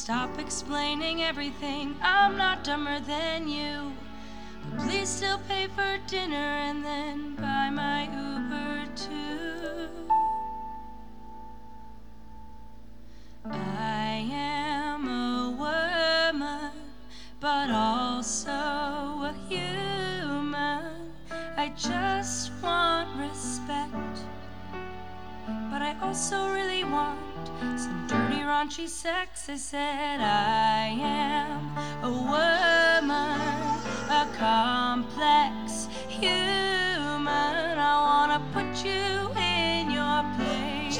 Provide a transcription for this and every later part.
stop explaining everything. I'm not dumber than you. But please still pay for dinner and then buy my Uber too. I am a woman, but also a human. I just want respect, but I also really want some raunchy sex. I said, I am a woman, a complex human. I wanna put you in your place,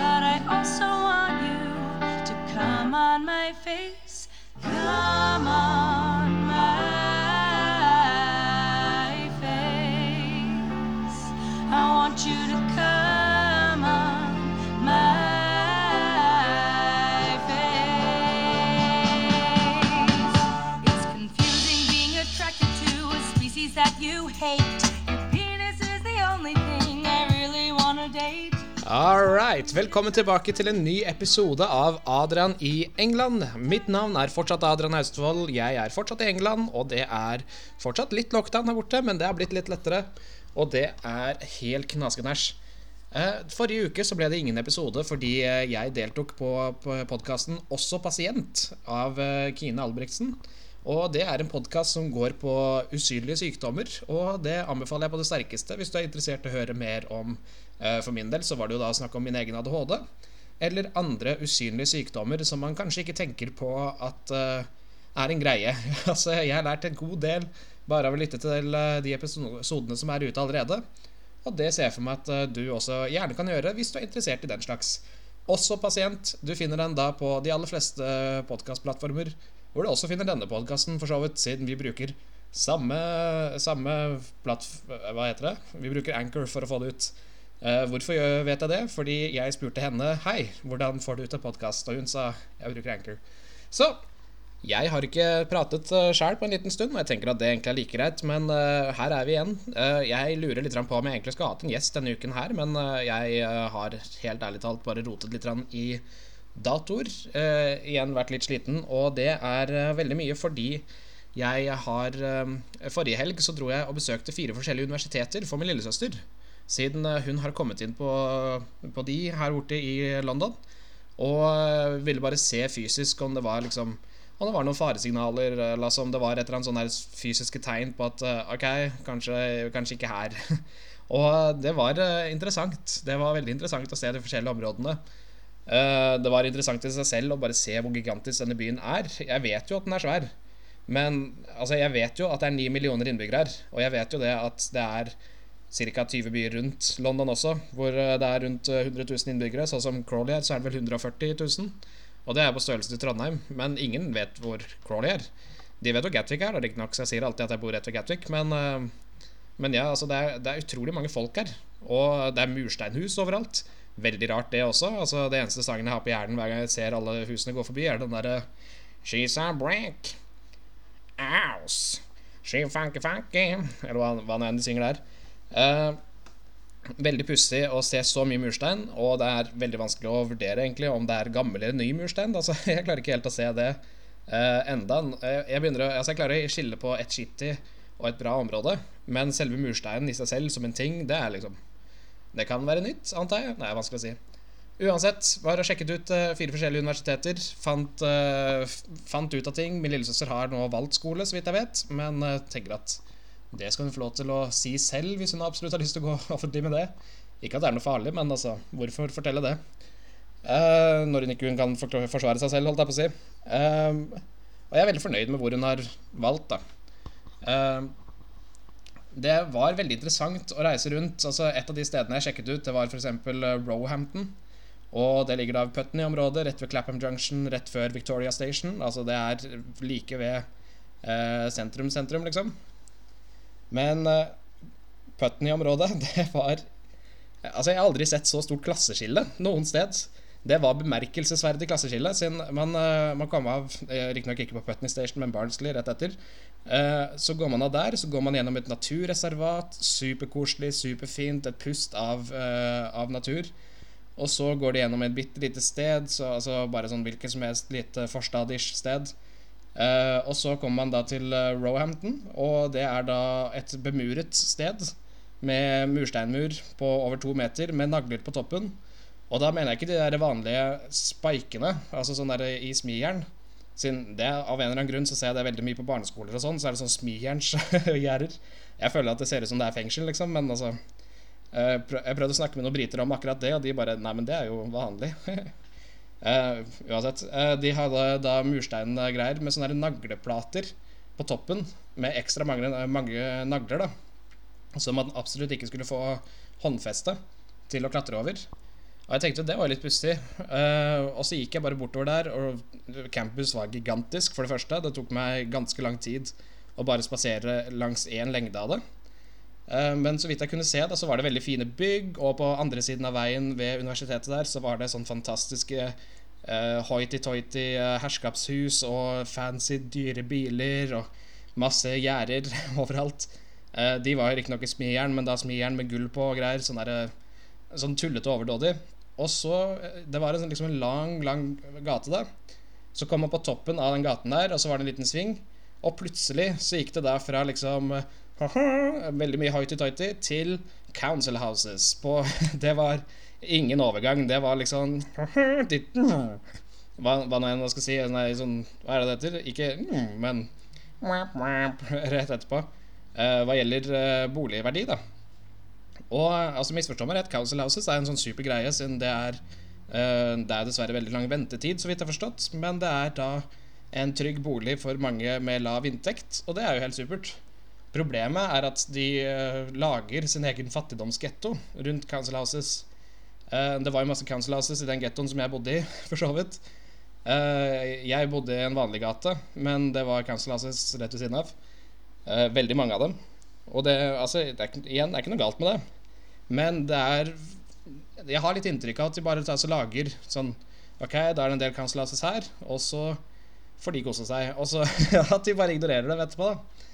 but I also want you to come on my face. Come on a that you hate. Your penis is the only thing I really wanna date. All right. Velkommen tilbake til en ny episode av Adrian i England. Mitt navn er fortsatt Adrian Austevoll. Jeg er fortsatt i England, og det er fortsatt litt lockdown her borte, men det har blitt litt lettere. Og det er helt knaskenæsj. Eh, Forrige uke så ble det ingen episode fordi eh, jeg deltok på, på podkasten Også pasient av eh, Kine Albrigtsen. Og det er en podkast som går på usynlige sykdommer, og det anbefaler jeg på det sterkeste hvis du er interessert i å høre mer om eh, For min del så var det jo da snakk om min egen ADHD, eller andre usynlige sykdommer som man kanskje ikke tenker på at eh, er en greie. altså, jeg har lært en god del bare av å lytte til eh, de episodene som er ute allerede. Og det ser jeg for meg at du også gjerne kan gjøre hvis du er interessert i den slags. Også pasient. Du finner den da på de aller fleste podkastplattformer, hvor du også finner denne podkasten, for så vidt, siden vi bruker samme, samme platt... Hva heter det? Vi bruker Anchor for å få det ut. Uh, hvorfor vet jeg det? Fordi jeg spurte henne Hei, hvordan får du ut en podkast? Og hun sa jeg bruker Anchor. Så jeg har ikke pratet uh, sjæl på en liten stund, og jeg tenker at det egentlig er like greit, men uh, her er vi igjen. Uh, jeg lurer litt på om jeg egentlig skal ha hatt en gjest denne uken her, men eh, jeg eh, har helt ærlig talt bare rotet litt i datoer. eh, igjen vært litt sliten, og det er eh, veldig mye fordi jeg har eh, Forrige helg så dro jeg og besøkte fire forskjellige universiteter for min lillesøster. Siden eh, hun har kommet inn på, på de her borte i London. Og eh, ville bare se fysisk om det var liksom Om det var noen faresignaler, eller altså om det var et eller annet sånn fysiske tegn på at eh, OK, kanskje, kanskje ikke her. og det var interessant. Det var veldig interessant å se de forskjellige områdene. Eh, det var interessant i seg selv å bare se hvor gigantisk denne byen er. Jeg vet jo at den er svær. Men altså, jeg vet jo at det er 9 millioner innbyggere her. Og jeg vet jo det at det er ca. 20 byer rundt London også, hvor eh, det er rundt eh, 100 000 innbyggere. Sånn som Crawley er, så er det vel 140 000. Og det er på størrelse til Trondheim. Men ingen vet hvor Crawley er. De vet hvor Gatwick er, riktignok, så jeg sier alltid at jeg bor rett ved Gatwick. Men, eh, men ja, altså, det er, det er utrolig mange folk her. Og det er mursteinhus overalt. Veldig rart, det også. Altså, det eneste sangen jeg har på hjernen hver gang jeg ser alle husene gå forbi, er den derre She's a break. Ows. She funky funky. Eller hva, hva nå enn de synger der. Uh, veldig pussig å se så mye murstein, og det er veldig vanskelig å vurdere egentlig om det er gammel eller ny murstein. Altså, jeg klarer ikke helt å se det uh, enda. Jeg, begynner altså, jeg klarer å skille på et skittig og et bra område, men selve mursteinen i seg selv som en ting, det er liksom Det kan være nytt, antar jeg. Er vanskelig å si. Uansett, var og sjekket ut eh, fire forskjellige universiteter. Fant, eh, fant ut av ting. Min lillesøster har nå valgt skole, så vidt jeg vet, men eh, tenker at det skal hun få lov til å si selv hvis hun absolutt har lyst til å gå offentlig med det. Ikke at det er noe farlig, men altså, hvorfor fortelle det? Uh, når hun ikke kan forsvare seg selv, holdt jeg på å si. Uh, og jeg er veldig fornøyd med hvor hun har valgt, da. Eh, det var veldig interessant å reise rundt. Altså, et av de stedene jeg sjekket ut, det var f.eks. Roehampton. Og det ligger da ved Putney-området, rett ved Clapham Junction, rett før Victoria Station. Altså det er like ved eh, sentrum-sentrum, liksom. Men eh, Putney-området, det var Altså, jeg har aldri sett så stort klasseskille noen sted. Det var bemerkelsesverdig klasseskille, siden man, eh, man kom av eh, Riktignok ikke på Putney Station, men Barnsley rett etter. Eh, Så går man av der, så går man gjennom et naturreservat. Superkoselig, superfint, et pust av, av natur. Og så går de gjennom et bitte lite sted, så, altså bare sånn hvilket som helst lite forstadish sted. Uh, og så kommer man da til uh, Roehampton, og det er da et bemuret sted med mursteinmur på over to meter med nagler på toppen. Og da mener jeg ikke de der vanlige spikene, altså sånn der i smijern. Siden det, Av en eller annen grunn så ser jeg det veldig mye på barneskoler og sånn, så er det sånn smijernsgjerder. Jeg føler at det ser ut som det er fengsel, liksom, men altså eh, Jeg prøvde å snakke med noen briter om akkurat det, og de bare Nei, men det er jo vanlig. Uh, uansett. Uh, de hadde da mursteingreier med sånne nagleplater på toppen med ekstra mange, mange nagler, da. Som man absolutt ikke skulle få håndfeste til å klatre over. Og jeg tenkte det var litt pussig. Uh, og så gikk jeg bare bortover der, og campus var gigantisk, for det første. Det tok meg ganske lang tid å bare spasere langs én lengde av det. Uh, men så vidt jeg kunne se, da, så var det veldig fine bygg, og på andre siden av veien ved universitetet der så var det sånn fantastiske uh, hoity-toity herskapshus og fancy, dyre biler og masse gjerder overalt. de var riktignok i smijern, men da smijern med gull på og greier. Sånn, der, sånn tullete overdådig. Og så eh, Det var en, sånn, liksom en lang, lang gate da. Så kom man på toppen av den gaten der, og så var det en liten sving. Og plutselig så gikk det da fra liksom Veldig mye hoity-toity til Council Houses. På, det var ingen overgang. Det var liksom Hva, hva nå enn man skal si. Nei, sånn, hva er det det heter? Ikke men rett etterpå. Uh, hva gjelder boligverdi, da. Og altså misforstå meg rett, Council Houses er en sånn super greie, siden det er uh, Det er dessverre veldig lang ventetid, så vidt jeg har forstått, men det er da en trygg bolig for mange med lav inntekt, og det er jo helt supert. Problemet er at de uh, lager sin egen fattigdomsgetto rundt Council Houses. Uh, det var jo masse Council Houses i den gettoen som jeg bodde i, for så vidt. jeg bodde i en vanlig gate, men det var Council Houses rett ved siden av. veldig mange av dem. Og det, altså, det er, igjen, det er ikke noe galt med det. Men det er Jeg har litt inntrykk av at de bare altså, lager sånn Ok, da er det en del cancellases her, og så får de kose seg. Og så at de bare ignorerer dem etterpå, da.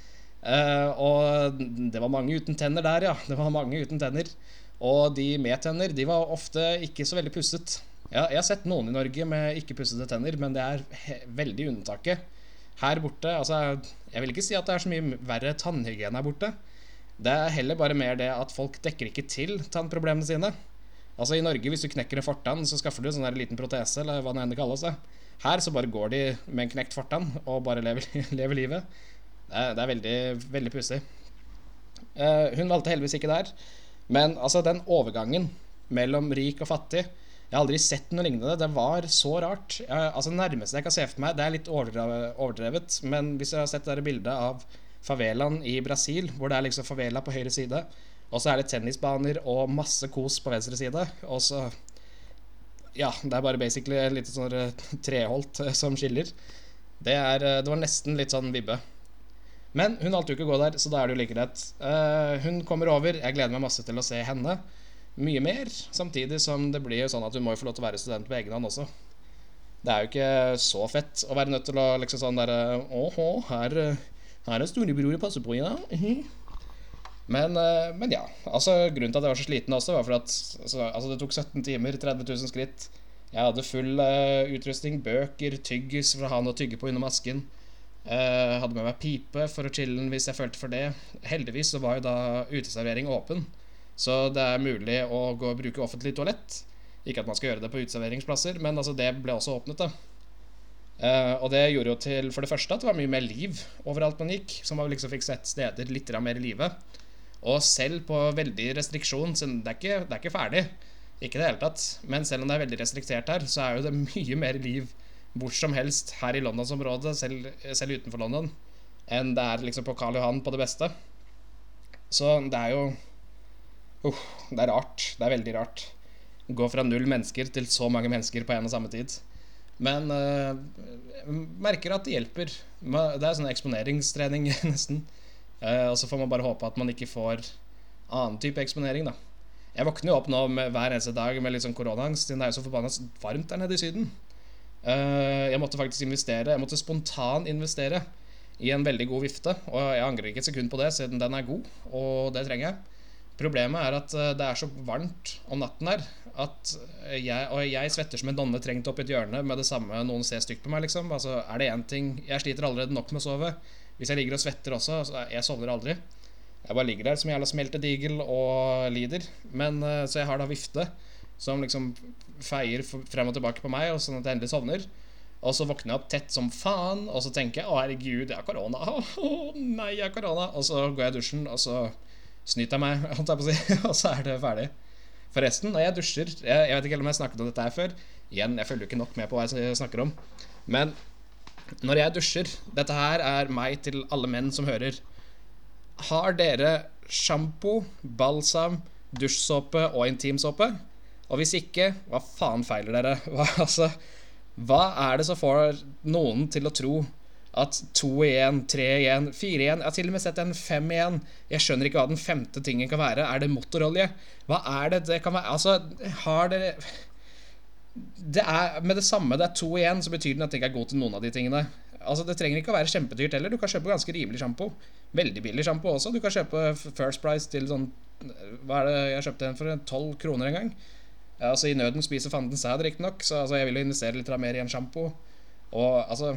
Uh, og det var mange uten tenner der, ja. Det var mange uten tenner. Og de med tenner, de var ofte ikke så veldig pusset. Ja, jeg har sett noen i Norge med ikke pussede tenner, men det er veldig unntaket. Her borte altså, Jeg vil ikke si at det er så mye verre tannhygiene her borte. Det er heller bare mer det at folk dekker ikke til tannproblemene sine. Altså I Norge, hvis du knekker en fortann, så skaffer du en sånn liten protese, eller hva det enn kalles. Det. Her så bare går de med en knekt fortann og bare lever, lever livet. Det er, det er veldig, veldig pussig. Uh, hun valgte heldigvis ikke der. Men altså, den overgangen mellom rik og fattig Jeg har aldri sett noe lignende. Det var så rart. Jeg, altså, nærmeste jeg kan se for meg, det er litt overdrevet, men hvis jeg har sett det bildet av favelaen i Brasil, hvor det er liksom favela på høyre side. Og så er det tennisbaner og masse kos på venstre side. Og så Ja, det er bare basically et lite sånn eh, treholt eh, som skiller. Det, er, eh, det var nesten litt sånn vibbe. Men hun valgte jo ikke å gå der, så da er det jo like greit. Hun kommer over. Jeg gleder meg masse til å se henne. Mye mer. Samtidig som det blir jo sånn at du må jo få lov til å være student på egen hånd også. Det er jo ikke så fett å være nødt til å liksom sånn derre Åhå, her her er storebror og passer på, ja. Men, eh, men, ja. altså Grunnen til at jeg var så sliten også, var for at altså, altså, det tok 17 timer, 30 000 skritt. Jeg hadde full uh, utrustning, bøker, tyggis for å ha noe å tygge på under masken. Uh, hadde med meg pipe for å chille'n hvis jeg følte for det. Heldigvis så var jo da uteservering åpen, så det er mulig å gå og bruke offentlig toalett. Ikke at man skal gjøre det på uteserveringsplasser, men altså det ble også åpnet. da Uh, og det gjorde jo til for det første at det var mye mer liv overalt man gikk. Så man liksom fikk sett steder litt mer i live. Og selv på veldig restriksjon så det er, ikke, det er ikke ferdig. Ikke det hele tatt. Men selv om det er veldig restriktert her, så er jo det mye mer liv hvor som helst her i Londonsområdet, selv, selv utenfor London, enn det er liksom på Karl Johan på det beste. Så det er jo uh, Det er rart. Det er veldig rart. Gå fra null mennesker til så mange mennesker på en og samme tid. Men uh, merker at det hjelper. Det er sånn eksponeringstrening, nesten. Uh, og så får man bare håpe at man ikke får annen type eksponering, da. Jeg våkner jo opp nå hver eneste dag med litt sånn koronaangst, det er jo så forbanna varmt der nede i Syden. Uh, jeg måtte faktisk investere. Jeg måtte spontan investere i en veldig god vifte. Og jeg angrer ikke et sekund på det, siden den er god, og det trenger jeg. Problemet er at eh, det er så varmt om natten her at jeg, og jeg svetter som en donne trengt opp i et hjørne med det samme noen ser stygt på meg. liksom Altså er det én ting Jeg sliter allerede nok med å sove. Hvis jeg ligger og svetter også, så jeg sovner aldri. Jeg bare ligger der som jævla smeltedigel og lider. Men eh, Så jeg har da vifte som liksom feier frem og tilbake på meg, og sånn at jeg endelig sovner. Og så våkner jeg opp tett som faen, og så tenker jeg 'Å, herregud, jeg har korona'. Å nei, jeg har korona. Og så går jeg i dusjen, og så snyter jeg meg, holdt jeg på å si, og så er det ferdig. Forresten, når jeg dusjer jeg, jeg vet ikke om jeg snakket om dette her før. Igjen, jeg følger jo ikke nok med på hva jeg snakker om. Men når jeg dusjer Dette her er meg til alle menn som hører. Har dere sjampo, balsam, dusjsåpe og intimsåpe? Og hvis ikke, hva faen feiler dere? Hva, altså, hva er det som får noen til å tro at to igjen, tre igjen, fire igjen Jeg har til og med sett en fem igjen. Jeg skjønner ikke hva den femte tingen kan være. Er det motorolje? Hva er det det kan være? Altså, har dere det er Med det samme det er to igjen, så betyr det at det ikke er god til noen av de tingene. Altså Det trenger ikke å være kjempedyrt heller. Du kan kjøpe ganske rimelig sjampo. Veldig billig sjampo også. Du kan kjøpe First Price til sånn Hva er det jeg kjøpte en for? 12 kroner en gang. Altså I nøden spiser fanden sæd, riktignok, så altså, jeg vil jo investere litt mer i en sjampo. Og altså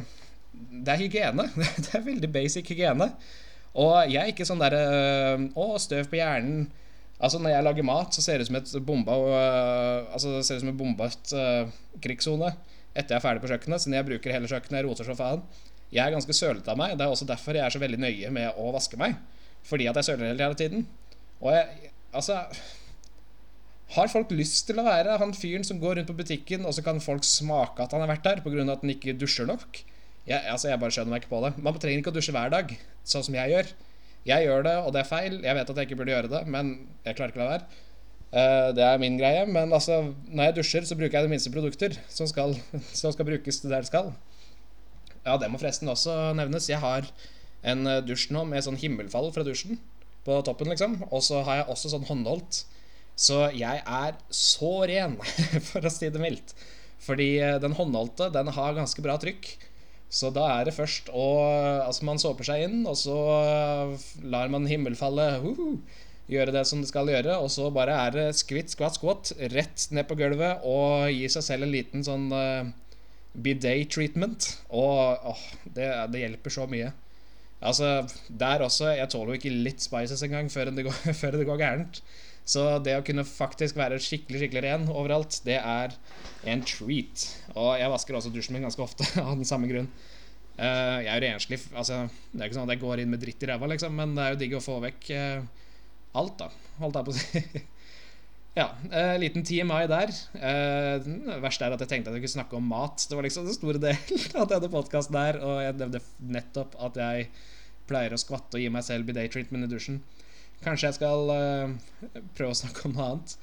Det er hygiene. Det er veldig basic hygiene. Og jeg er ikke sånn derre Å, støv på hjernen. Altså Når jeg lager mat, så ser det ut som et bomba øh, Altså det ser ut som en bombet uh, krigssone etter jeg er ferdig på kjøkkenet. Siden jeg bruker hele kjøkkenet, jeg roter så faen. Jeg er ganske sølete av meg. Det er også derfor jeg er så veldig nøye med å vaske meg. Fordi at jeg søler hele tiden. Og jeg Altså Har folk lyst til å være han fyren som går rundt på butikken, og så kan folk smake at han har vært der pga. at han ikke dusjer nok? Jeg, altså jeg bare skjønner meg ikke på det. Man trenger ikke å dusje hver dag, sånn som jeg gjør. Jeg gjør det, og det er feil. Jeg vet at jeg ikke burde gjøre det, men jeg klarer ikke å la være. Eh, det er min greie. Men altså, når jeg dusjer, så bruker jeg de minste produkter som skal, som skal brukes til det det skal. Ja, det må forresten også nevnes. Jeg har en eh, dusj nå med sånn himmelfall fra dusjen på toppen, liksom. Og så har jeg også sånn håndholdt. Så jeg er så ren, for å si det mildt. Fordi eh, den håndholdte, den har ganske bra trykk. Så da er det først å Altså, man såper seg inn, og så eh, lar man himmelfallet uh, gjøre det som det skal gjøre, og så bare er det skvitt, skvatt, skvatt, rett ned på gulvet og gi seg selv en liten sånn uh, bidet treatment. Og åh, det, det hjelper så mye. Altså, der også Jeg tåler jo ikke litt spices engang før det går, før det går gærent. Så det å kunne faktisk være skikkelig skikkelig ren overalt, det er en treat. Og jeg vasker også dusjen min ganske ofte av den samme grunn. Eh, jeg er jo renslig. Altså, det er ikke sånn at jeg går inn med dritt i ræva, liksom, men det er jo digg å få vekk eh, alt, da. Holdt jeg på å si. ja, eh, liten TMI der. Det verste er at jeg tenkte at jeg kunne snakke om mat. Det var liksom den store delen av denne podkasten der, og jeg nevnte nettopp at jeg pleier å skvatte og gi meg selv bidet treatment i dusjen. Kanskje jeg skal uh, prøve å snakke om noe annet.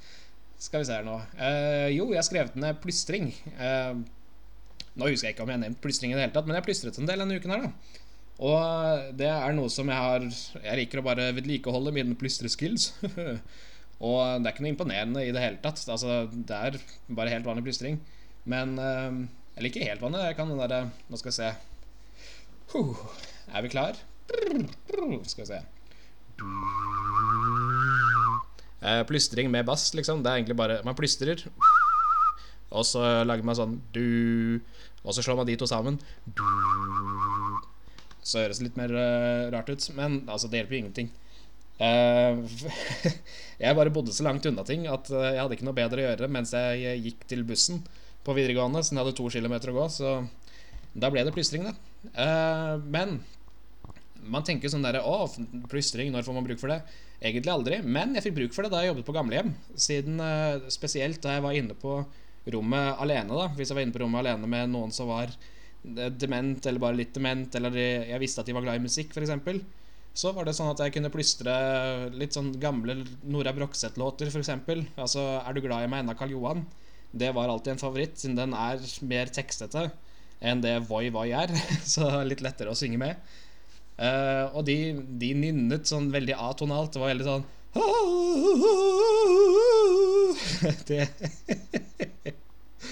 Skal vi se her nå. Uh, jo, jeg har skrevet ned plystring. Uh, nå husker jeg ikke om jeg har nevnt plystring i det hele tatt, men jeg har plystret en del denne uken her, da. Og det er noe som jeg har Jeg liker å bare vedlikeholde mine plystreskills. og det er ikke noe imponerende i det hele tatt. Altså, det er bare helt vanlig plystring. Men Eller ikke helt vanlig. Jeg kan den derre Nå skal vi se. Huh. Er vi klar? Skal vi se. Eh, plystring med bass, liksom. Det er egentlig bare Man plystrer, og så lager man sånn du Og så slår man de to sammen. Du, så høres det litt mer uh, rart ut, men altså, det hjelper jo ingenting. Uh, jeg bare bodde så langt unna ting at eh, jeg hadde ikke noe bedre å gjøre mens jeg gikk til bussen på videregående, siden jeg hadde to kilometer å gå. Så da ble det plystring, da. Uh, men man tenker sånn derre Å, plystring, når får man bruk for det? Egentlig aldri. Men jeg fikk bruk for det da jeg jobbet på gamlehjem. Siden eh, Spesielt da jeg var inne på rommet alene, da. Hvis jeg var inne på rommet alene med noen som var eh, dement, eller bare litt dement, eller jeg visste at de var glad i musikk, f.eks. Så var det sånn at jeg kunne plystre litt sånn gamle Nora Brokseth-låter, f.eks. Altså 'Er du glad i meg ennå, Karl Johan'? Det var alltid en favoritt, siden den er mer tekstete enn det Voi Voi er. Så litt lettere å synge med. Eh, og de, de nynnet sånn veldig atonalt. Det var veldig sånn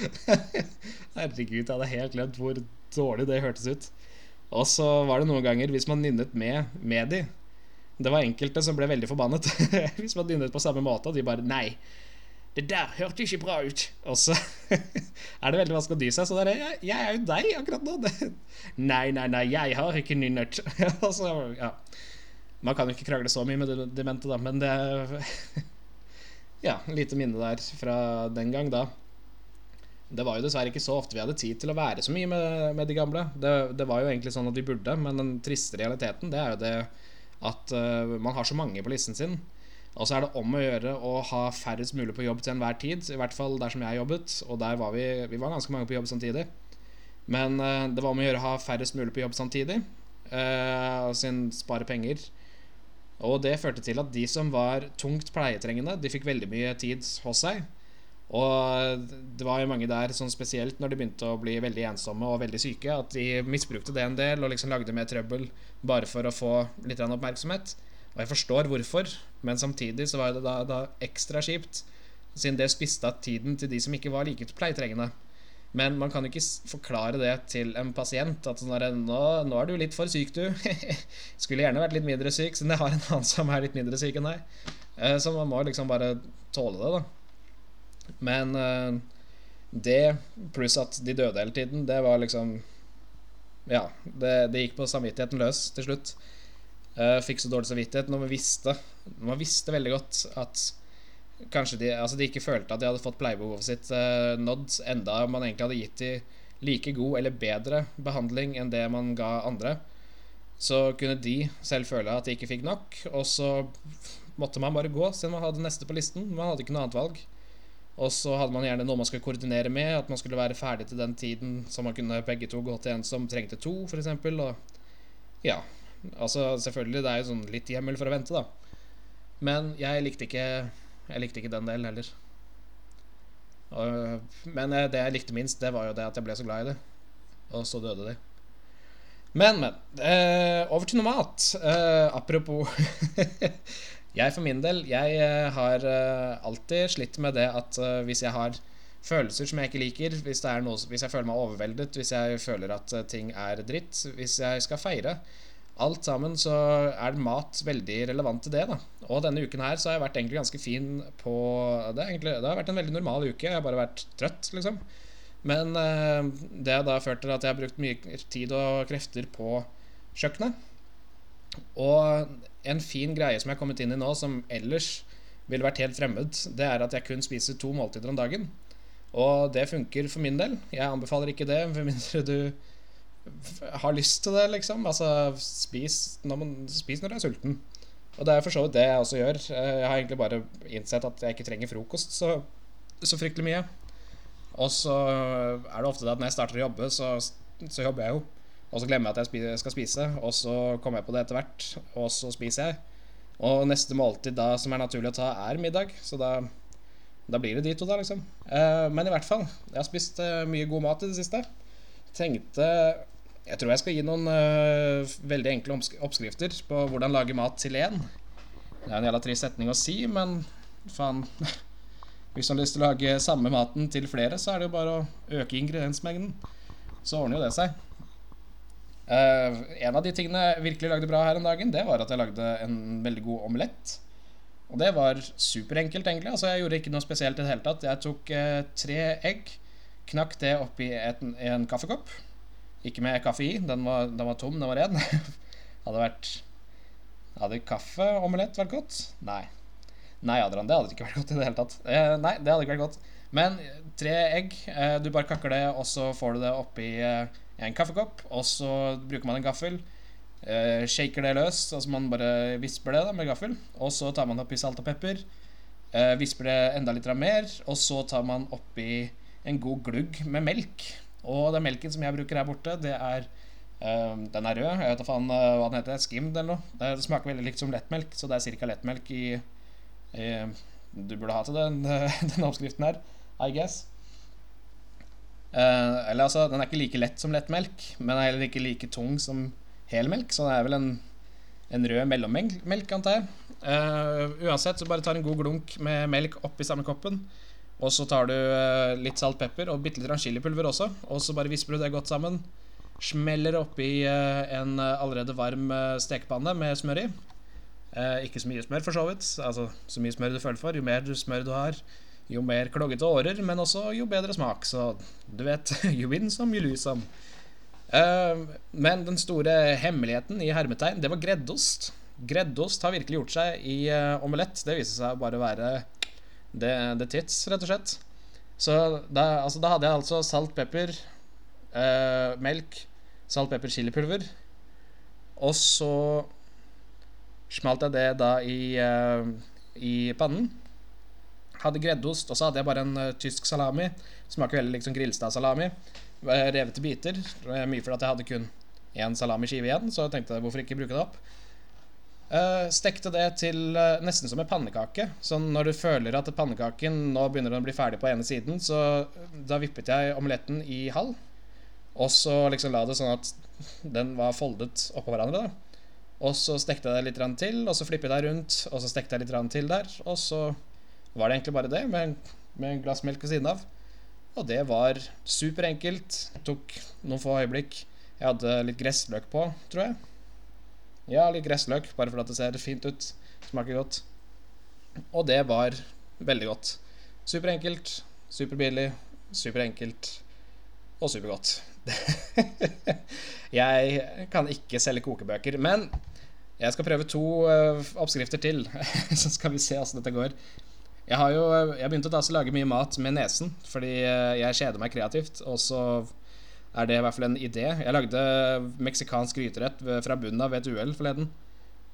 Herregud, jeg hadde helt glemt hvor dårlig det hørtes ut. Og så var det noen ganger, hvis man nynnet med med de det var enkelte som ble veldig forbannet hvis man nynnet på samme måte, og de bare Nei, det der hørte ikke bra ut. Og så er det veldig vanskelig å dy seg. Så det er jeg, jeg er jo deg akkurat nå. Nei, nei, nei, jeg har ikke nynnet. Og ja. Man kan jo ikke krangle så mye med de demente, da, men det er Ja, lite minne der fra den gang, da. Det var jo dessverre ikke så ofte vi hadde tid til å være så mye med, med de gamle. Det, det, var jo egentlig sånn at vi burde, men den triste realiteten Det er jo det at uh, man har så mange på listen sin. Og så er det om å gjøre å ha færrest mulig på jobb til enhver tid. I hvert fall der som jeg jobbet, og der var vi, vi var ganske mange på jobb samtidig. Men uh, det var om å gjøre å ha færrest mulig på jobb samtidig, uh, sin spare penger. Og det førte til at de som var tungt pleietrengende, de fikk veldig mye tid hos seg. Og det var jo mange der, sånn spesielt når de begynte å bli veldig ensomme og veldig syke, at de misbrukte det en del og liksom lagde mer trøbbel bare for å få litt oppmerksomhet. Og jeg forstår hvorfor, men samtidig så var det da, da ekstra kjipt, siden det spiste av tiden til de som ikke var like pleietrengende. Men man kan jo ikke forklare det til en pasient. At sånn nå, nå, er du litt for syk, du. Skulle gjerne vært litt mindre syk, siden jeg har en annen som er litt mindre syk enn deg. Eh, så man må liksom bare tåle det, da. Men uh, det, pluss at de døde hele tiden, det var liksom Ja, det, det gikk på samvittigheten løs til slutt. Uh, fikk så dårlig samvittighet når man visste Man visste veldig godt at kanskje de, altså de ikke følte at de hadde fått pleiebehovet sitt uh, nådd, enda man egentlig hadde gitt de like god eller bedre behandling enn det man ga andre. Så kunne de selv føle at de ikke fikk nok, og så måtte man bare gå siden man hadde neste på listen. Man hadde ikke noe annet valg. Og så hadde man gjerne noe man skulle koordinere med, at man skulle være ferdig til den tiden, så man kunne begge to gå til en som trengte to, f.eks. Og ja. Altså, selvfølgelig, det er jo sånn litt hjemmel for å vente, da. Men jeg likte ikke Jeg likte ikke den delen heller. Og, men eh, det jeg likte minst, det var jo det at jeg ble så glad i det. Og så døde de. Men, men. Eh, over til noe mat. Eh, apropos Jeg for min del, jeg eh, har eh, alltid slitt med det at hvis jeg har følelser som jeg ikke liker, hvis, noe, hvis jeg føler meg overveldet, hvis jeg føler at ting er dritt, hvis jeg skal feire Alt sammen så er mat veldig relevant til det. da Og denne uken her så har jeg vært egentlig ganske fin på det. Egentlig, det har vært en veldig normal uke. Jeg har bare vært trøtt, liksom. Men det har da ført til at jeg har brukt mye tid og krefter på kjøkkenet. Og en fin greie som jeg har kommet inn i nå, som ellers ville vært helt fremmed, det er at jeg kun spiser to måltider om dagen. Og det funker for min del. Jeg anbefaler ikke det med mindre du har lyst til det, liksom. Altså, spis når, man, spis når du er sulten. Og det er for så vidt det jeg også gjør. Jeg har egentlig bare innsett at jeg ikke trenger frokost så, så fryktelig mye. Og så er det ofte det at når jeg starter å jobbe, så, så jobber jeg jo. Og så glemmer jeg at jeg skal spise, og så kommer jeg på det etter hvert, og så spiser jeg. Og neste måltid da som er naturlig å ta, er middag. Så da, da blir det de to, da, liksom. Eh, men i hvert fall. Jeg har spist eh, mye god mat i det siste. Tenkte Jeg tror jeg skal gi noen uh, veldig enkle oppskrifter på hvordan lage mat til én. Det er en jævla trist setning å si, men faen Hvis du har lyst til å lage samme maten til flere, så er det jo bare å øke ingrediensmengden. Så ordner jo det seg. Uh, en av de tingene jeg virkelig lagde bra her en dagen, det var at jeg lagde en veldig god omelett. Og det var superenkelt, egentlig. Altså, jeg gjorde ikke noe spesielt i det hele tatt. Jeg tok uh, tre egg, knakk det oppi en, en kaffekopp. Ikke med kaffe i, den var, den var tom, den var ren. hadde vært Hadde kaffeomelett vært godt? Nei. Nei, Adrian, det hadde ikke vært godt i det hele tatt. Eh, nei, det hadde ikke vært godt. Men tre egg, du bare kakker det, og så får du det oppi en kaffekopp, og så bruker man en gaffel. Eh, shaker det løs, altså man bare visper det da med gaffel. Og så tar man oppi salt og pepper. Uh, visper det enda litt mer, og så tar man oppi en god glugg med melk. Og den melken som jeg bruker her borte, det er uh, Den er rød. Jeg vet da faen hva den heter. Skimmed eller noe. Det smaker veldig likt som lettmelk, så det er ca. lettmelk i, i Du burde ha til den, den oppskriften her, I guess. Uh, eller altså, Den er ikke like lett som lettmelk, men er heller ikke like tung som helmelk. Så det er vel en, en rød mellommelk, antar jeg. Uh, uansett, så bare tar en god glunk med melk oppi samme koppen. Og så tar du uh, litt salt, pepper og bitte litt chilipulver også. Og så bare visper du det godt sammen. Smeller oppi en allerede varm stekepanne med smør i. Eh, ikke så mye smør, for så vidt. Altså, så mye smør du føler for. Jo mer smør du har, jo mer kloggete årer, men også jo bedre smak. Så du vet, you win some, you lose some. Eh, men den store hemmeligheten i hermetegn, det var greddost. Greddost har virkelig gjort seg i omelett. Det viser seg bare å være det, det tits, rett og slett. Så da, altså, da hadde jeg altså salt, pepper, eh, melk, salt, pepper, chilipulver. Og så smalt jeg det da i, eh, i pannen. Hadde greddost, og så hadde jeg bare en uh, tysk salami. Smaker veldig liksom Grilstad-salami. Revet i biter. Mye fordi jeg hadde kun én salamiskive igjen, så jeg tenkte hvorfor ikke bruke det opp. Uh, stekte det til uh, nesten som en pannekake. Så når du føler at pannekaken nå begynner å bli ferdig på ene siden, så da vippet jeg omeletten i halv. Og så liksom la det sånn at den var foldet oppå hverandre. da Og så stekte jeg det litt til, og så flippet jeg rundt, og så stekte jeg litt til der. Og så var det egentlig bare det, med, med en glass melk ved siden av. Og det var superenkelt. Tok noen få øyeblikk. Jeg hadde litt gressløk på, tror jeg. Ja, litt gressløk, bare fordi det ser fint ut. Smaker godt. Og det var veldig godt. Superenkelt, superbillig, superenkelt og supergodt. jeg kan ikke selge kokebøker, men jeg skal prøve to uh, oppskrifter til. så skal vi se åssen dette går. Jeg har jo jeg begynte å lage mye mat med nesen fordi uh, jeg kjeder meg kreativt. Og så er det i hvert fall en idé. Jeg lagde meksikansk gryterett fra bunnen av ved et uhell forleden.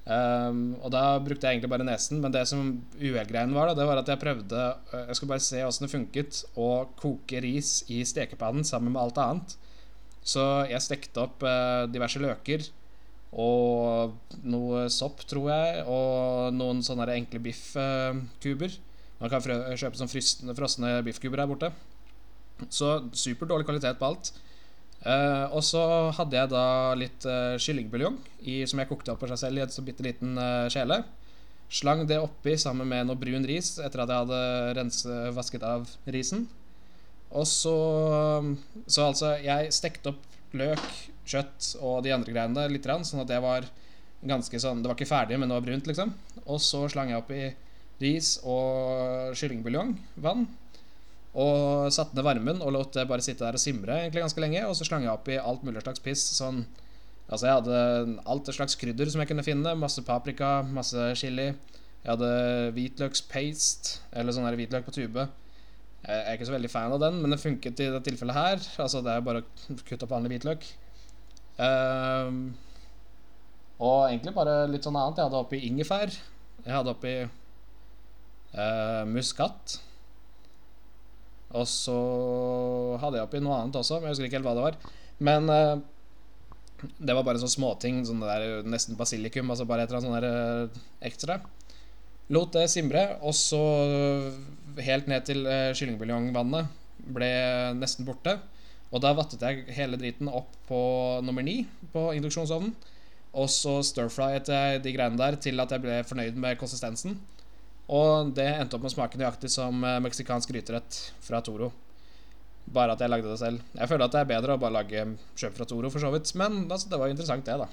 Um, og da brukte jeg egentlig bare nesen, men det som uhellgreien var, da, det var at jeg prøvde eh, Jeg skulle bare se åssen det funket å koke ris i stekepannen sammen med alt annet. Så jeg stekte opp uh, diverse løker og noe sopp, tror jeg, og noen sånne enkle biffkuber. Man kan kjøpe sånn frosne biffkuber her borte. Så super dårlig kvalitet på alt. Uh, og så hadde jeg da litt uh, kyllingbuljong som jeg kokte opp for seg selv i en så bitte liten uh, kjele. Slang det oppi sammen med noe brun ris etter at jeg hadde rense, vasket av risen. Og så Så altså, jeg stekte opp løk, kjøtt og de andre greiene litt, sånn at det var ganske sånn Det var ikke ferdig, men det var brunt, liksom. Og så slang jeg oppi ris og kyllingbuljong, vann. Og satte ned varmen og lot det bare sitte der og simre egentlig ganske lenge. Og så slang jeg oppi alt mulig slags piss. Sånn Altså, jeg hadde alt slags krydder som jeg kunne finne. Masse paprika, masse chili. Jeg hadde hvitløkspaste, eller sånn hvitløk på tube. Jeg er ikke så veldig fan av den, men det funket i det tilfellet her. Altså, det er bare å kutte opp vanlig hvitløk. Um, og egentlig bare litt sånn annet. Jeg hadde oppi ingefær. Jeg hadde oppi uh, muskat. Og så hadde jeg oppi noe annet også, men jeg husker ikke helt hva det var. Men uh, det var bare sånne småting. Sånn der, nesten basilikum, altså bare et eller annet sånn uh, ekstra. Lot det simre, og så helt ned til uh, kyllingbuljongvannet ble nesten borte. Og da vattet jeg hele driten opp på nummer ni på induksjonsovnen. Og så stir-fryet jeg de greiene der til at jeg ble fornøyd med konsistensen. Og det endte opp med å smake nøyaktig som eh, meksikansk gryterett fra Toro. Bare at jeg lagde det selv. Jeg føler at det er bedre å bare lage kjøp fra Toro, for så vidt. Men altså, det var jo interessant, det, da.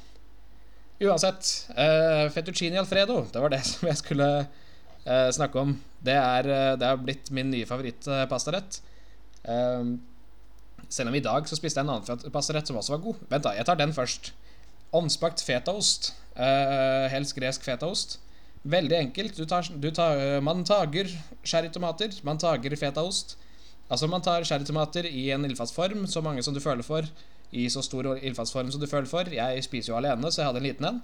Uansett. Uh, fettuccini alfredo, det var det som jeg skulle uh, snakke om. Det er, uh, det er blitt min nye favorittpastarett. Uh, selv om i dag så spiste jeg en annen pastarett som også var god. Vent, da. Jeg tar den først. Ovnsbakt fetaost. helst gresk fetaost. Veldig enkelt. Du tar, du tar, eh, man tager sherrytomater, man tager fetaost. Altså Man tar sherrytomater i en ildfast så mange som du føler for. I så stor ildfast som du føler for. Jeg spiser jo alene, så jeg hadde en liten en.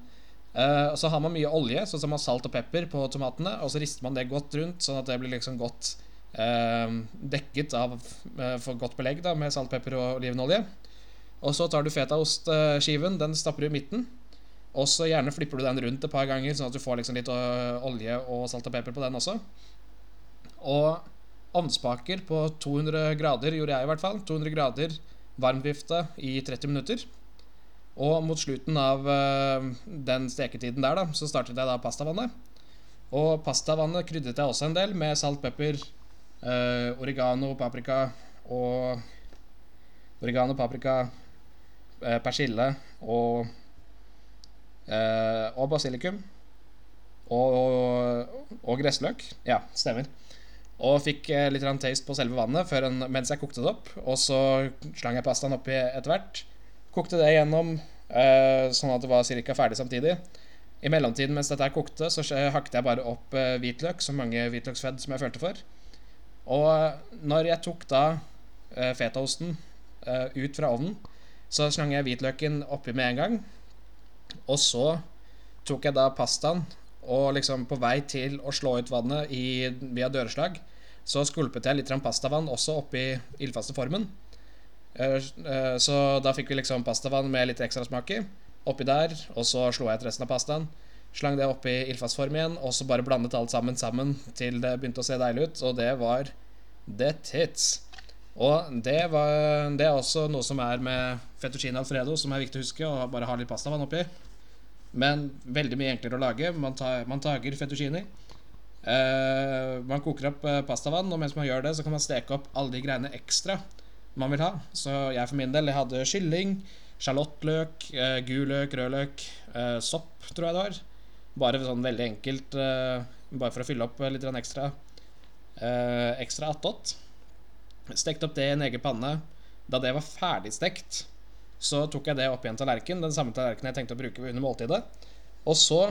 Uh, så har man mye olje, sånn som man salt og pepper på tomatene. Og så rister man det godt rundt, sånn at det blir liksom godt uh, dekket av uh, for godt belegg da med salt, pepper og olivenolje. Og så tar du fetaostskiven, den stapper du i midten. Og så gjerne flipper du den rundt et par ganger, sånn at du får liksom litt øh, olje og salt og pepper på den også. Og ovnspaker på 200 grader gjorde jeg i hvert fall. 200 grader varmvifte i 30 minutter. Og mot slutten av øh, den steketiden der, da, så startet jeg da pastavannet. Og pastavannet krydret jeg også en del med salt, pepper, øh, oregano, paprika og Oregano, paprika, persille og og basilikum. og, og gressløk. Ja, stemmer. Og fikk eh, litt taste på selve vannet en, mens jeg kokte det opp. Og så slang jeg pastaen oppi etter hvert. Kokte det igjennom eh, sånn at det var ca. ferdig samtidig. I mellomtiden mens dette kokte, så hakket jeg bare opp eh, hvitløk, så mange hvitløksfedd som jeg følte for. Og når jeg tok da eh, fetaosten eh, ut fra ovnen, så slang jeg hvitløken oppi med en gang. Og så tok jeg da pastaen og liksom på vei til å slå ut vannet i, via døreslag, så skulpet jeg litt pastavann også oppi ildfaste formen. Eh, eh, så da fikk vi liksom pastavann med litt ekstra smak i. Oppi der, og så slo jeg ut resten av pastaen. Slang det oppi ildfast form igjen, og så bare blandet alt sammen sammen til det begynte å se deilig ut. Og det var the tits. Og det, var, det er også noe som er med fettuccine alfredo, som er viktig å huske, og bare ha litt pastavann oppi. Men veldig mye enklere å lage. Man, tar, man tager fettuccini. Uh, man koker opp uh, pastavann, og mens man gjør det, så kan man steke opp alle de greiene ekstra man vil ha. Så jeg for min del jeg hadde kylling, sjalottløk, uh, gul løk, rød løk, uh, sopp, tror jeg det var. Bare sånn veldig enkelt, bare for å fylle opp litt ekstra. ekstra attåt. Stekte opp det i en egen panne. Da det var ferdigstekt, så tok jeg det opp i en tallerken, den samme tallerkenen jeg tenkte å bruke under måltidet. Og så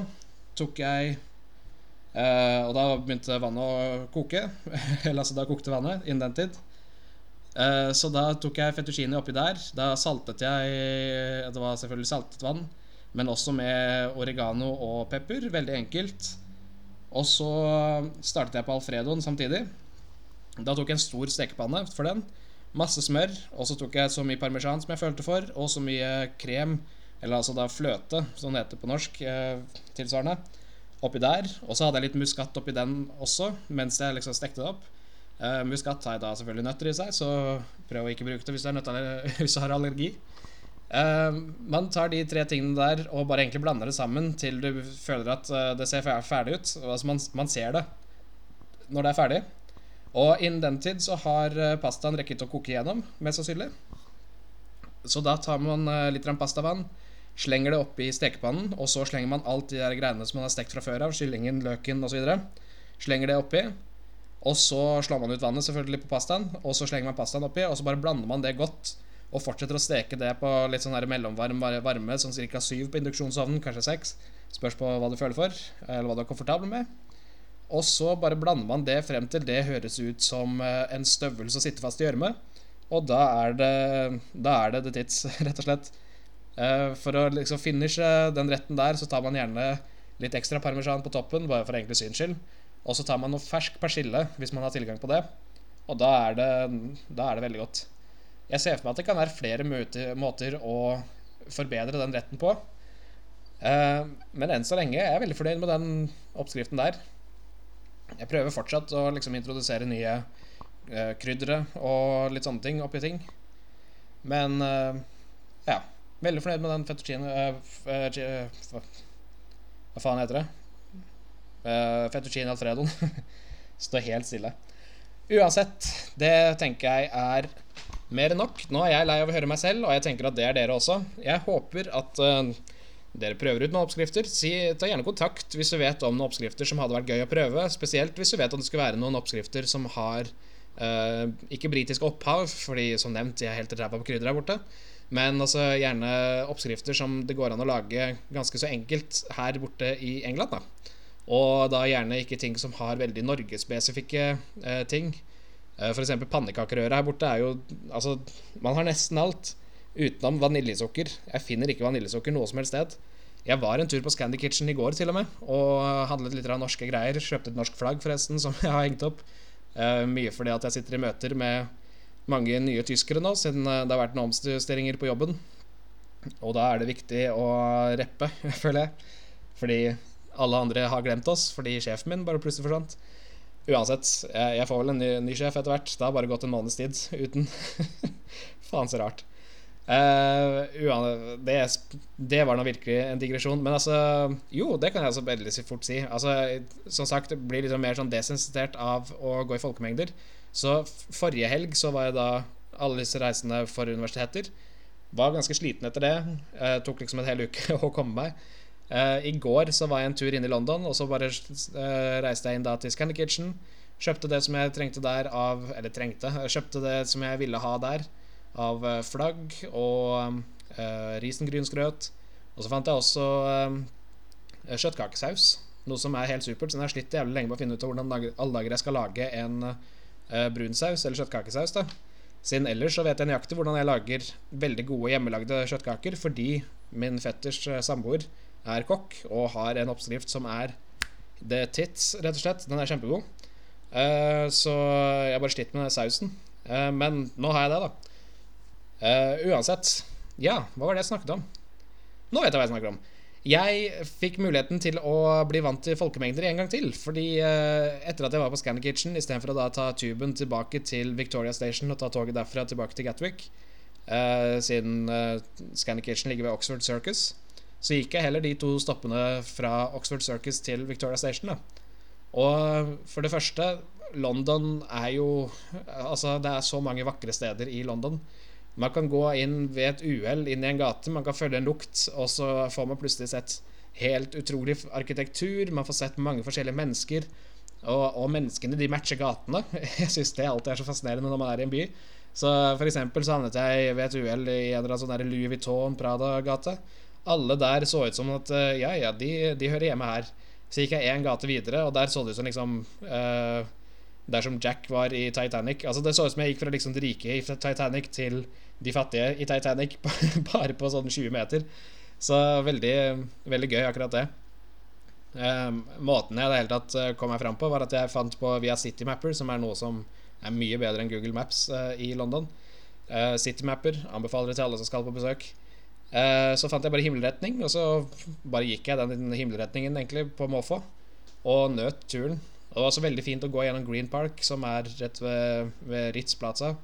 tok jeg eh, Og da begynte vannet å koke. Eller altså, da kokte vannet innen den tid. Eh, så da tok jeg fettuccini oppi der. Da saltet jeg Det var selvfølgelig saltet vann, men også med oregano og pepper. Veldig enkelt. Og så startet jeg på alfredoen samtidig. Da tok jeg en stor stekepanne for den. Masse smør, og så tok jeg så mye parmesan som jeg følte for, og så mye krem, eller altså da fløte, som det heter på norsk, eh, tilsvarende, oppi der. Og så hadde jeg litt muskat oppi den også, mens jeg liksom stekte det opp. Eh, muskat har da selvfølgelig nøtter i seg, så prøv å ikke bruke det hvis du, nøtter, hvis du har allergi. Eh, man tar de tre tingene der og bare egentlig blander det sammen til du føler at eh, det ser ferdig ut. Altså man, man ser det når det er ferdig. Og innen den tid så har eh, pastaen rekket å koke igjennom, mest sannsynlig. Så da tar man eh, litt pastavann, slenger det oppi stekepannen, og så slenger man alt de der greiene som man har stekt fra før av, kyllingen, løken osv. Slenger det oppi. Og så slår man ut vannet selvfølgelig på pastaen, og så slenger man pastaen oppi, og så bare blander man det godt. Og fortsetter å steke det på litt sånn her mellomvarm varme, sånn ca. 7 på induksjonsovnen, kanskje 6. Spørs på hva du føler for, eller hva du er komfortabel med. Og så bare blander man det frem til det høres ut som eh, en støvel som sitter fast i gjørme. Og da er det Da er det the tits, rett og slett. Eh, for å liksom finishe den retten der, så tar man gjerne litt ekstra parmesan på toppen, bare for egentlig syns skyld. Og så tar man noe fersk persille, hvis man har tilgang på det. Og da er det, da er det veldig godt. Jeg ser for meg at det kan være flere måter å forbedre den retten på. Eh, men enn så lenge er jeg veldig fornøyd med den oppskriften der. Jeg prøver fortsatt å liksom introdusere nye uh, kryddere og litt sånne ting oppi ting. Men uh, ja. Veldig fornøyd med den fettuccine uh, Hva faen heter det? fettuccine alfredoen. Står helt stille. Uansett, det tenker jeg er mer enn nok. Nå er jeg lei av å høre meg selv, og jeg tenker at det er dere også. Jeg håper at dere prøver ut noen oppskrifter, si, ta gjerne kontakt hvis du vet om noen oppskrifter som hadde vært gøy å prøve. Spesielt hvis du vet om det skulle være noen oppskrifter som har uh, ikke britisk opphav, fordi som nevnt, jeg er helt ræva på krydder her borte. Men altså gjerne oppskrifter som det går an å lage ganske så enkelt her borte i England. da Og da gjerne ikke ting som har veldig norgespesifikke eh, ting. Eh, F.eks. pannekakerøre her borte er jo Altså, man har nesten alt. Utenom vaniljesukker. Jeg finner ikke vaniljesukker noe som helst sted. Jeg var en tur på Scandy Kitchen i går til og med og handlet litt av norske greier. Kjøpte et norsk flagg, forresten, som jeg har hengt opp. Uh, mye fordi at jeg sitter i møter med mange nye tyskere nå, siden uh, det har vært noen omjusteringer på jobben. Og da er det viktig å reppe, føler jeg. Fordi alle andre har glemt oss, fordi sjefen min bare plutselig forsvant. Uansett, jeg får vel en ny, ny sjef etter hvert. Det har bare gått en måneds tid uten. Faen så rart. Uh, det, det, var nå virkelig en digresjon. Men altså Jo, det kan jeg altså veldig fort si. Altså, som sagt, det blir litt mer sånn desensitert av å gå i folkemengder. Så forrige helg så var jeg da alle disse reisene for universiteter. Var ganske sliten etter det. Uh, tok liksom en hel uke å komme meg. Uh, I går så var jeg en tur inn i London, og så bare reiste jeg inn da til Scandic Kitchen. Kjøpte det som jeg trengte der av Eller trengte. Kjøpte det som jeg ville ha der av eh, flagg og uh, risengrynsgrøt. Og så fant jeg også uh, kjøttkakesaus, noe som er helt supert. Så jeg har slitt jævlig lenge med å finne ut av hvordan alle dager jeg skal lage en uh, brunsaus eller kjøttkakesaus. da Siden ellers så vet jeg nøyaktig hvordan jeg lager veldig gode hjemmelagde kjøttkaker, fordi min fetters samboer er kokk og har en oppskrift som er the tits, rett og slett. Den er kjempegod. Uh, så jeg bare slitt med sausen. Uh, men nå har jeg det, da. Uh, uansett. Ja, hva var det jeg snakket om? Nå vet jeg hva jeg snakker om. Jeg fikk muligheten til å bli vant til folkemengder en gang til. Fordi etter at jeg var på Scanner Kitchen, istedenfor å da ta tuben tilbake til Victoria Station og ta toget derfra tilbake til Gatwick, siden Scanner Kitchen ligger ved Oxford Circus, så gikk jeg heller de to stoppene fra Oxford Circus til Victoria Station. Da. Og for det første, London er jo Altså, det er så mange vakre steder i London. Man kan gå inn ved et uhell inn i en gate, man kan følge en lukt, og så får man plutselig sett helt utrolig arkitektur. Man får sett mange forskjellige mennesker. Og, og menneskene, de matcher gatene. Jeg syns det alltid er så fascinerende når man er i en by. Så for eksempel så havnet jeg ved et uhell i en eller annen sånn Louis Vuitton Prada-gate. Alle der så ut som at eh, ja, ja, de, de hører hjemme her. Så gikk jeg én gate videre, og der så det ut som liksom uh, Der som Jack var i Titanic. Altså Det så ut som jeg gikk fra liksom de rike i Titanic til de fattige i Titanic, bare på sånn 20 meter. Så veldig, veldig gøy, akkurat det. Um, måten jeg det hele tatt kom meg fram på, var at jeg fant på via Citymapper, som er noe som er mye bedre enn Google Maps uh, i London. Uh, Citymapper anbefaler det til alle som skal på besøk. Uh, så fant jeg bare himmelretning, og så bare gikk jeg den himmelretningen egentlig på måfå. Og nøt turen. Og det var også veldig fint å gå gjennom Green Park, som er rett ved, ved Ritz Plaza.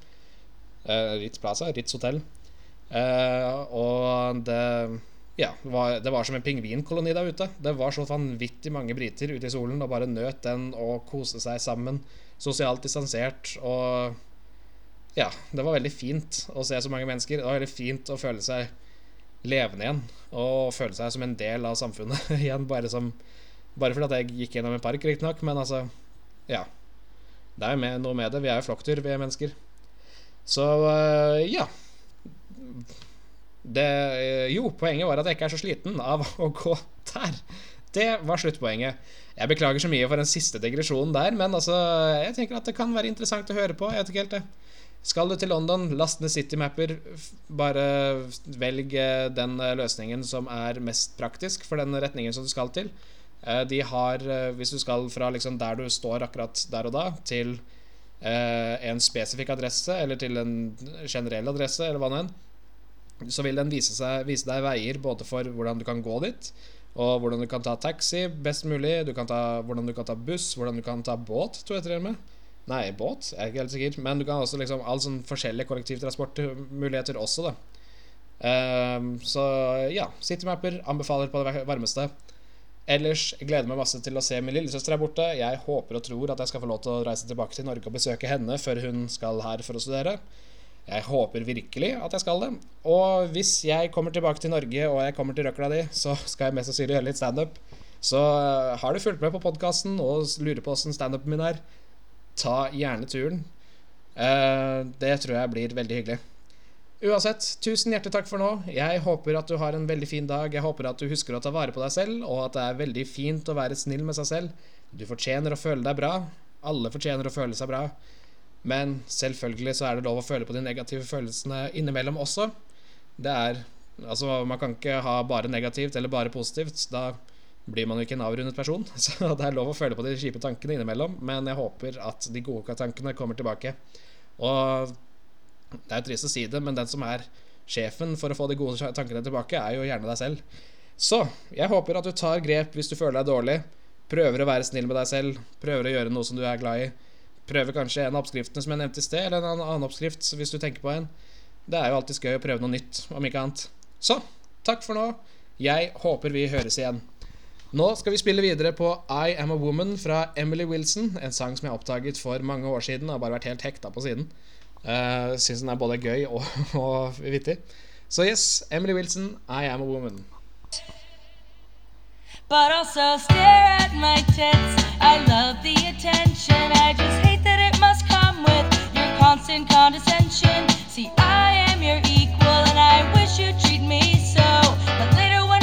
Eh, Ritz Plaza? Ritz hotell. Eh, og det Ja, var, det var som en pingvinkoloni der ute. Det var så vanvittig mange briter ute i solen og bare nøt den og koste seg sammen. Sosialt distansert og Ja, det var veldig fint å se så mange mennesker. Det var veldig fint å føle seg levende igjen og føle seg som en del av samfunnet igjen. Bare, som, bare fordi at jeg gikk gjennom en park, riktignok, men altså Ja. Det er jo noe med det. Vi er jo flokkdyr, vi er mennesker. Så uh, ja. Det Jo, poenget var at jeg ikke er så sliten av å gå der. Det var sluttpoenget. Jeg beklager så mye for den siste digresjonen der, men altså, jeg tenker at det kan være interessant å høre på. Jeg vet ikke helt det. Skal du til London, last ned Citymapper. Bare velg eh, den eh, løsningen som er mest praktisk for den retningen som du skal til. Eh, de har, hvis du skal fra liksom der du står akkurat der og da, til en spesifikk adresse, eller til en generell adresse, eller hva nå enn, så vil den vise, seg, vise, deg veier både for hvordan du kan gå dit, og hvordan du kan ta taxi best mulig, du kan ta, hvordan du kan ta buss, hvordan du kan ta båt, tror jeg til og med. Nei, båt. Jeg er ikke helt sikker. Men du kan også liksom all sånn forskjellige kollektivtransportmuligheter også, da. Um, så ja, Citymapper anbefaler på det varmeste. Ellers gleder meg masse til å se min lillesøster her borte. Jeg håper og tror at jeg skal få lov til å reise tilbake til Norge og besøke henne før hun skal her for å studere. Jeg håper virkelig at jeg skal det. Og hvis jeg kommer tilbake til Norge og jeg kommer til røkla di, så skal jeg mest sannsynlig gjøre litt standup. Så uh, har du fulgt med på podkasten og lurer på åssen standupen min er, ta gjerne turen. Uh, det tror jeg blir veldig hyggelig. Uansett, tusen hjertelig takk for nå. Jeg håper at du har en veldig fin dag. Jeg håper at du husker å ta vare på deg selv, og at det er veldig fint å være snill med seg selv. Du fortjener å føle deg bra. Alle fortjener å føle seg bra. Men selvfølgelig så er det lov å føle på de negative følelsene innimellom også. Det er Altså, man kan ikke ha bare negativt eller bare positivt. Da blir man jo ikke en avrundet person. Så det er lov å føle på de kjipe tankene innimellom, men jeg håper at de gode tankene kommer tilbake. Og det er jo trist å si det, men den som er sjefen for å få de gode tankene tilbake, er jo gjerne deg selv. Så jeg håper at du tar grep hvis du føler deg dårlig. Prøver å være snill med deg selv. Prøver å gjøre noe som du er glad i. Prøver kanskje en av oppskriftene som jeg nevnte i sted, eller en annen oppskrift hvis du tenker på en. Det er jo alltid gøy å prøve noe nytt, om ikke annet. Så takk for nå. Jeg håper vi høres igjen. Nå skal vi spille videre på I Am A Woman fra Emily Wilson. En sang som jeg oppdaget for mange år siden. og Har bare vært helt hekta på siden. Uh, Syns den er både gøy og, og vittig. Så so yes, Emily Wilson, I am a woman. But also stare at my tits. I love the attention. I just hate that it must come with your constant condescension. See, I am your equal, and I wish you'd treat me so. But later when